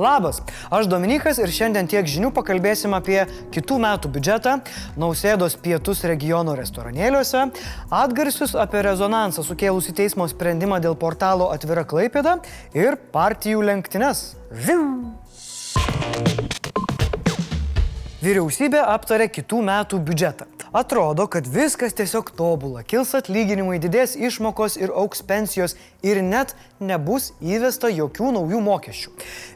Labas, aš Dominikas ir šiandien tiek žinių pakalbėsim apie kitų metų biudžetą, nausėdos pietus regiono restoranėliuose, atgarsius apie rezonansą sukėlusi teismo sprendimą dėl portalo Atvira Klaipėda ir partijų lenktynes. Žiū. Vyriausybė aptarė kitų metų biudžetą. Atrodo, kad viskas tiesiog tobula. Kils atlyginimai, didės išmokos ir auks pensijos ir net nebus įvesta jokių naujų mokesčių.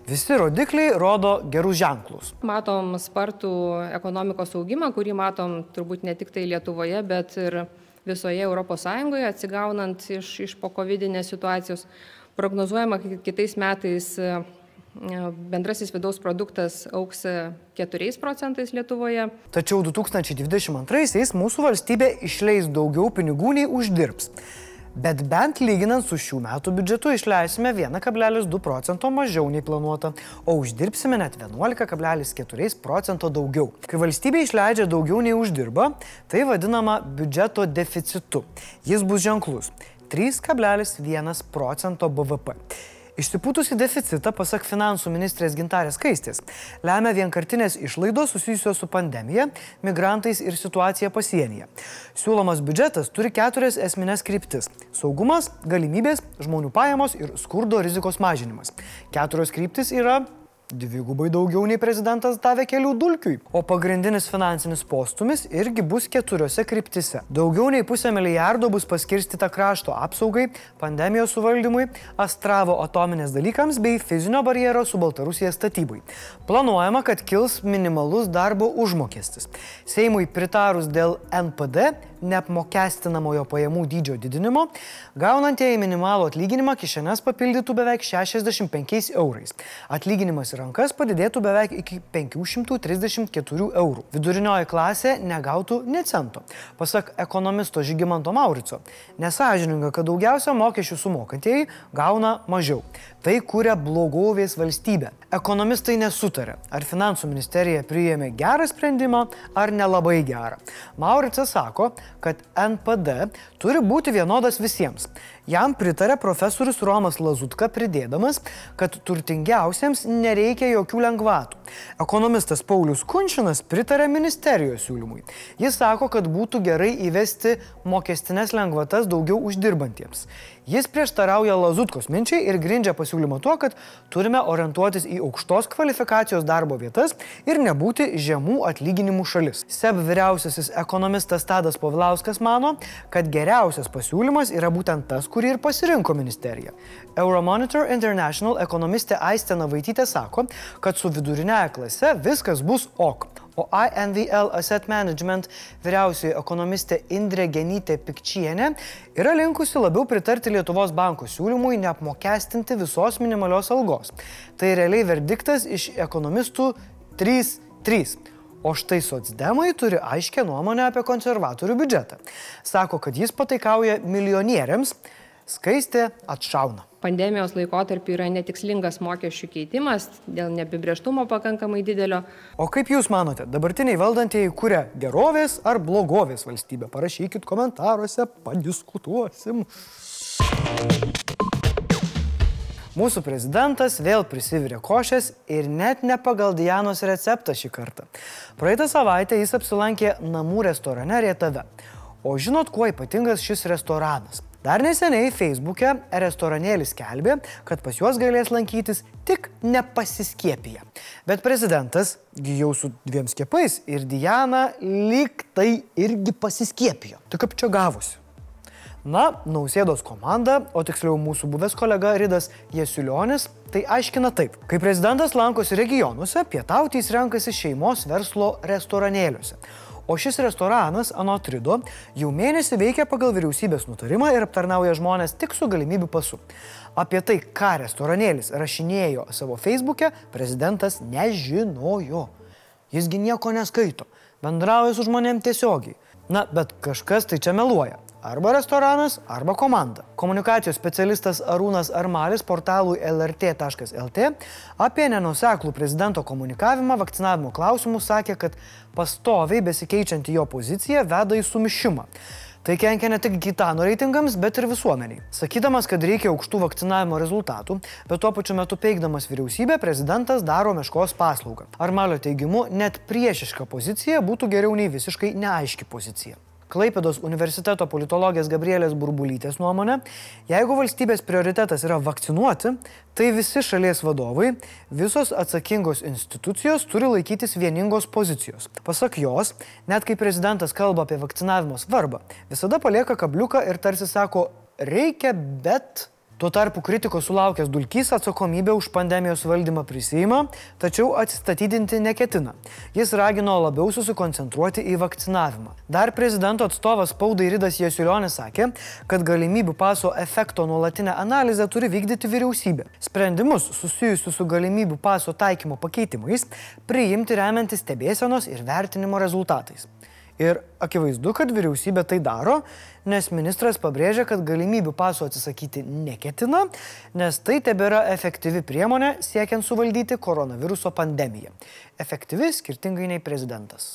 Visi rodikliai rodo gerus ženklus. Matom spartų ekonomikos augimą, kurį matom turbūt ne tik tai Lietuvoje, bet ir visoje ES atsigaunant iš, iš po COVID-19 situacijos. Prognozuojama, kad kitais metais bendrasis vidaus produktas auks 4 procentais Lietuvoje. Tačiau 2022-aisiais mūsų valstybė išleis daugiau pinigų nei uždirbs. Bet bent lyginant su šių metų biudžetu išleisime 1,2 procento mažiau nei planuota, o uždirbsime net 11,4 procento daugiau. Kai valstybė išleidžia daugiau nei uždirba, tai vadinama biudžeto deficitu. Jis bus ženklus - 3,1 procento BVP. Išsipūtusi deficitą, pasak finansų ministrės gintarės kaistės, lemia vienkartinės išlaidos susijusios su pandemija, migrantais ir situacija pasienyje. Siūlomas biudžetas turi keturias esminės kryptis - saugumas, galimybės, žmonių pajamos ir skurdo rizikos mažinimas. Keturios kryptis yra Dvigubai daugiau nei prezidentas davė kelių dulkiui. O pagrindinis finansinis postumis irgi bus keturiose kryptise. Daugiau nei pusę milijardo bus paskirstyta krašto apsaugai, pandemijos suvaldymui, astravo atominės dalykams bei fizinio barjero su Baltarusija statybai. Planuojama, kad kils minimalus darbo užmokestis. Seimui pritarus dėl NPD neapmokestinamojo pajamų dydžio didinimo, gaunantieji minimalų atlyginimą kišenes papildytų beveik 65 eurais. Atlyginimas į rankas padidėtų beveik iki 534 eurų. Vidurinioji klasė negautų ne cento. Pasak ekonomisto Žygimanto Maurico, nesažininga, kad daugiausia mokesčių sumokantieji gauna mažiau. Tai kūrė blogovės valstybę. Ekonomistai nesutarė, ar finansų ministerija priėmė gerą sprendimą ar nelabai gerą. Mauricas sako, kad NPD turi būti vienodas visiems. Jam pritarė profesorius Romas Lazutka pridėdamas, kad turtingiausiems nereikia jokių lengvatų. Ekonomistas Paulius Kunčinas pritarė ministerijos siūlymui. Jis sako, kad būtų gerai įvesti mokestinės lengvatas daugiau uždirbantiems. Jis prieštarauja Lazutkos minčiai ir grindžia pasiūlymą tuo, kad turime orientuotis į aukštos kvalifikacijos darbo vietas ir nebūti žemų atlyginimų šalis. SEB vyriausiasis ekonomistas Tadas Povilauskas mano, kad geriausias pasiūlymas yra būtent tas, kurį ir pasirinko ministerija. Euromonitor International ekonomistė Aistė Navaitytė sako, kad su vidurinėje klase viskas bus ok. O INVL Asset Management vyriausioji ekonomistė Indrė Genytė Pikčienė yra linkusi labiau pritarti Lietuvos bankų siūlymui neapmokestinti visos minimalios algos. Tai realiai verdiktas iš ekonomistų 3-3. O štai socdemai turi aiškę nuomonę apie konservatorių biudžetą. Sako, kad jis pataikauja milijonieriams, skaistė atšauna. Pandemijos laikotarpį yra netikslingas mokesčių keitimas dėl neapibrieštumo pakankamai didelio. O kaip Jūs manote, dabartiniai valdantieji kuria gerovės ar blogovės valstybę? Parašykit komentaruose, padiskutuosim. Mūsų prezidentas vėl prisivirė košės ir net ne pagal Dianos receptą šį kartą. Praeitą savaitę jis apsilankė namų restorane Rietave. O žinot, kuo ypatingas šis restoranas? Dar neseniai Facebook'e restoranėlis skelbė, kad pas juos galės lankytis tik nepasiskiepiję. Bet prezidentas jau su dviem skiepais ir Diana lyg tai irgi pasiskiepijo. Tai kaip čia gavosi? Na, Nausėdos komanda, o tiksliau mūsų buvęs kolega Ridas Jesulionis, tai aiškina taip. Kai prezidentas lankosi regionuose, pietauti jis renkasi šeimos verslo restoranėliuose. O šis restoranas, anot Rido, jau mėnesį veikia pagal vyriausybės nutarimą ir aptarnauja žmonės tik su galimybių pasu. Apie tai, ką restoranėlis rašinėjo savo feisbuke, prezidentas nežinojo. Jisgi nieko neskaito, bendrauja su žmonėm tiesiogiai. Na, bet kažkas tai čia meluoja. Arba restoranas, arba komanda. Komunikacijos specialistas Arūnas Armalis portalui lrt.lt apie nenuseklų prezidento komunikavimą vakcinavimo klausimų sakė, kad pastoviai besikeičianti jo pozicija veda į sumišimą. Tai kenkia ne tik Gitano reitingams, bet ir visuomeniai. Sakydamas, kad reikia aukštų vakcinavimo rezultatų, bet tuo pačiu metu peikdamas vyriausybę, prezidentas daro meškos paslaugą. Armalio teigimu, net priešiška pozicija būtų geriau nei visiškai neaiški pozicija. Klaipėdos universiteto politologės Gabrielės Burbulytės nuomonė, jeigu valstybės prioritetas yra vakcinuoti, tai visi šalies vadovai, visos atsakingos institucijos turi laikytis vieningos pozicijos. Pasak jos, net kai prezidentas kalba apie vakcinavimo svarbą, visada palieka kabliuką ir tarsi sako, reikia, bet Tuo tarpu kritikos sulaukęs Dulkys atsakomybę už pandemijos valdymą prisima, tačiau atsistatydinti neketina. Jis ragino labiau susikoncentruoti į vakcinavimą. Dar prezidento atstovas spaudai Rydas Jasulionis sakė, kad galimybių paso efekto nuolatinę analizę turi vykdyti vyriausybė. Sprendimus susijusius su galimybių paso taikymo pakeitimais priimti remiantis stebėsenos ir vertinimo rezultatais. Ir akivaizdu, kad vyriausybė tai daro, nes ministras pabrėžia, kad galimybių paso atsisakyti neketina, nes tai tebėra efektyvi priemonė siekiant suvaldyti koronaviruso pandemiją. Efektyvi skirtingai nei prezidentas.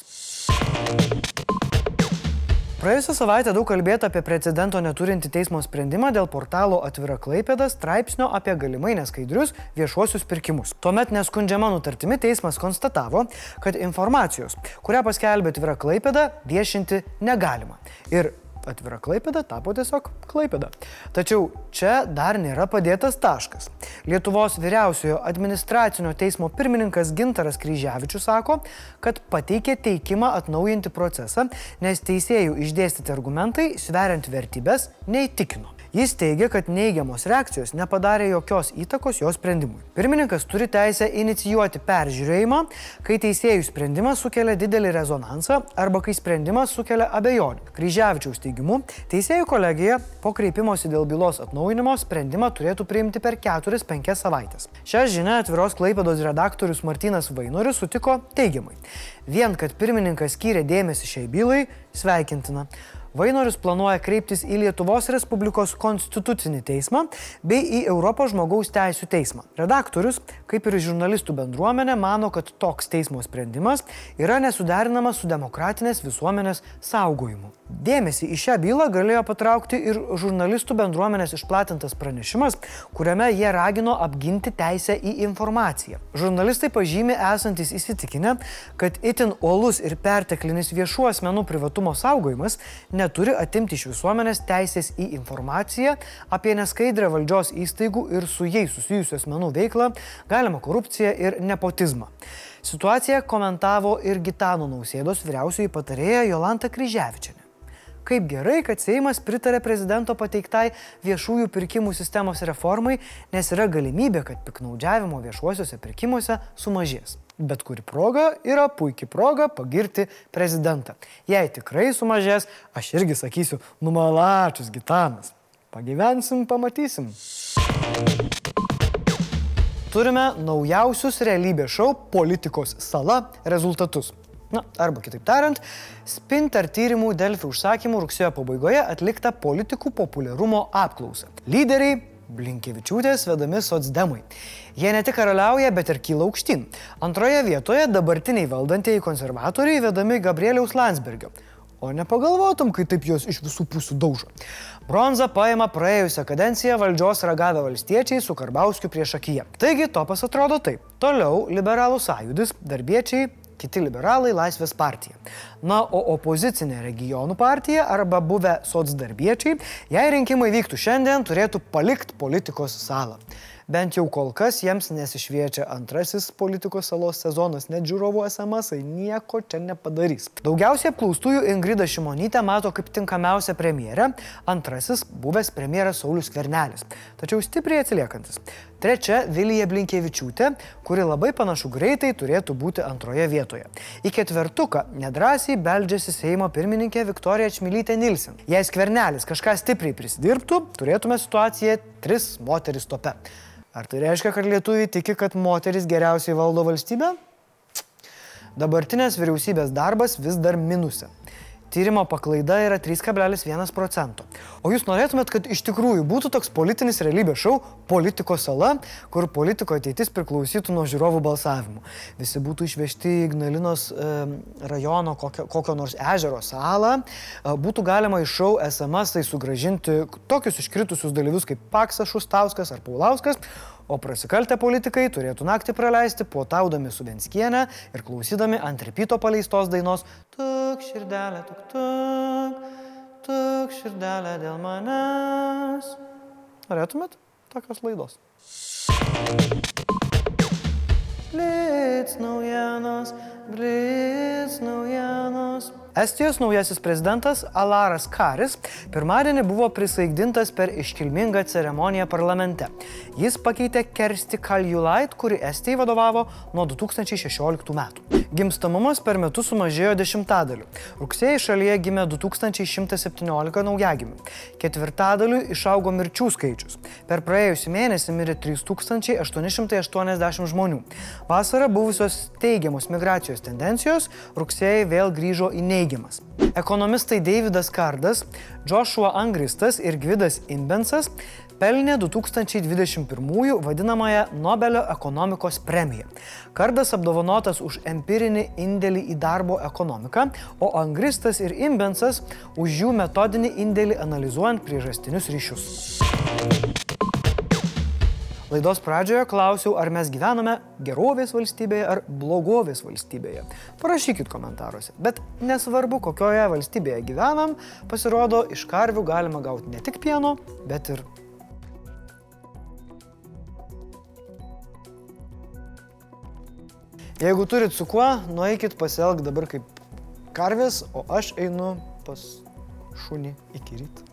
Praėjusią savaitę daug kalbėta apie precedento neturinti teismo sprendimą dėl portalo Atvira Klaipėda straipsnio apie galimai neskaidrius viešuosius pirkimus. Tuomet neskundžiama nutartimi teismas konstatavo, kad informacijos, kurią paskelbė Atvira Klaipėda, viešinti negalima. Ir atvira Klaipėda tapo tiesiog Klaipėda. Tačiau čia dar nėra padėtas taškas. Lietuvos vyriausiojo administracinio teismo pirmininkas Gintaras Kryževičius sako, kad pateikė teikimą atnaujinti procesą, nes teisėjų išdėstyti argumentai, sveriant vertybės, neįtikino. Jis teigia, kad neigiamos reakcijos nepadarė jokios įtakos jo sprendimui. Pirmininkas turi teisę inicijuoti peržiūrėjimą, kai teisėjų sprendimas sukelia didelį rezonansą arba kai sprendimas sukelia abejonių. Kryžiavičiaus teigimu, teisėjų kolegija po kreipimosi dėl bylos atnaujinimo sprendimą turėtų priimti per 4-5 savaitės. Šią žinią atviros Klaipėdos redaktorius Martinas Vainorius sutiko teigiamai. Vien, kad pirmininkas skyrė dėmesį šiai bylai, sveikintina. Vainorius planuoja kreiptis į Lietuvos Respublikos konstitucinį teismą bei į Europos žmogaus teisų teismą. Redaktorius, kaip ir žurnalistų bendruomenė, mano, kad toks teismo sprendimas yra nesuderinamas su demokratinės visuomenės saugojimu. Dėmesį į šią bylą galėjo patraukti ir žurnalistų bendruomenės išplatintas pranešimas, kuriame jie ragino apginti teisę į informaciją. Žurnalistai pažymė esantis įsitikinę, kad itin uolus ir perteklinis viešų asmenų privatumo saugojimas neturi atimti iš visuomenės teisės į informaciją apie neskaidrę valdžios įstaigų ir su jais susijusių asmenų veiklą, galimą korupciją ir nepotizmą. Situaciją komentavo ir Gitano Nausėdos vyriausioji patarėja Jolanta Kryževičianė. Kaip gerai, kad Seimas pritarė prezidento pateiktai viešųjų pirkimų sistemos reformai, nes yra galimybė, kad piknaudžiavimo viešuosiuose pirkimuose sumažės. Bet kuri proga yra puikia proga pagirti prezidentą. Jei tikrai sumažės, aš irgi sakysiu, numalačius gitanas. Pagyvensim, pamatysim. Turime naujausius realybės šou politikos sala rezultatus. Na, arba kitaip tariant, Spinter tyrimų Delfi užsakymų rugsėjo pabaigoje atlikta politikų populiarumo apklausa. Lyderiai Blinkievičiūtės vedami socdemai. Jie ne tik karaliauja, bet ir kyla aukštyn. Antroje vietoje dabartiniai valdantieji konservatoriai vedami Gabrieliaus Landsbergio. O nepagalvotum, kai taip juos iš visų pusių daužo. Bronzą paima praėjusią kadenciją valdžios ragavę valstiečiai su Karbauskiu prieš akiją. Taigi topas atrodo taip. Toliau liberalų sąjūdis, darbiečiai, kiti liberalai Laisvės partija. Na, o opozicinė regionų partija arba buvę socdarbiečiai, jei rinkimai vyktų šiandien, turėtų palikti politikos salą. Bent jau kol kas jiems nesišviečia antrasis politikos salos sezonas, net žiūrovų SMS nieko čia nepadarys. Daugiausiai apklaustųjų Ingrida Šimonytė mato kaip tinkamiausią premjerę, antrasis buvęs premjeras Saulis Kvernelis, tačiau stipriai atsiliekantis. Trečia Vilija Blinkievičiūtė, kuri labai panašu greitai turėtų būti antroje vietoje. Į ketvertuką nedrasiai beldžiasi Seimo pirmininkė Viktorija Čmilytė Nilsen. Jei Skvernelis kažką stipriai prisidirbtų, turėtume situaciją tris moteris tope. Ar tai reiškia, kad lietuviai tiki, kad moteris geriausiai valdo valstybę? Dabartinės vyriausybės darbas vis dar minuse. tyrimo paklaida yra 3,1 procento. O jūs norėtumėt, kad iš tikrųjų būtų toks politinis realybės šou politikos sala, kur politiko ateitis priklausytų nuo žiūrovų balsavimų. Visi būtų išvežti į Ignalinos e, rajono kokio, kokio nors ežero salą, e, būtų galima iš šou SMS tai sugražinti tokius iškritusius dalyvius kaip Paksas, Šustauskas ar Paulauskas, o prasikaltę politikai turėtų naktį praleisti puotaudami su Venskienė ir klausydami ant repito paleistos dainos Tuk širdelė, tuk tuk, tuk širdelė dėl manęs. Norėtumėt tokios laidos? Blitz naujienos, blitz naujienos. Estijos naujasis prezidentas Alaras Karis pirmadienį buvo prisaigdintas per iškilmingą ceremoniją parlamente. Jis pakeitė Kersti Kaljulait, kuri Estijai vadovavo nuo 2016 metų. Gimstamumas per metus sumažėjo dešimtadaliu. Rugsėjai šalyje gimė 2117 naujagimių. Ketvirtadaliu išaugo mirčių skaičius. Per praėjusį mėnesį mirė 3880 žmonių. Vasarą buvusios teigiamos migracijos tendencijos rugsėjai vėl grįžo į neigiamas. Ekonomistai Davidas Kardas, Joshua Angristas ir Gvidas Imbensas pelnė 2021 vadinamąją Nobelio ekonomikos premiją. Kardas apdovanotas už empirinį indėlį į darbo ekonomiką, o Angristas ir Imbensas už jų metodinį indėlį analizuojant priežastinius ryšius. Laidos pradžioje klausiau, ar mes gyvename gerovės valstybėje ar blogovės valstybėje. Parašykit komentaruose. Bet nesvarbu, kokioje valstybėje gyvenam, pasirodo, iš karvių galima gauti ne tik pieno, bet ir Jeigu turit su kuo, nueikit pasielg dabar kaip karvės, o aš einu pas šunį iki ryto.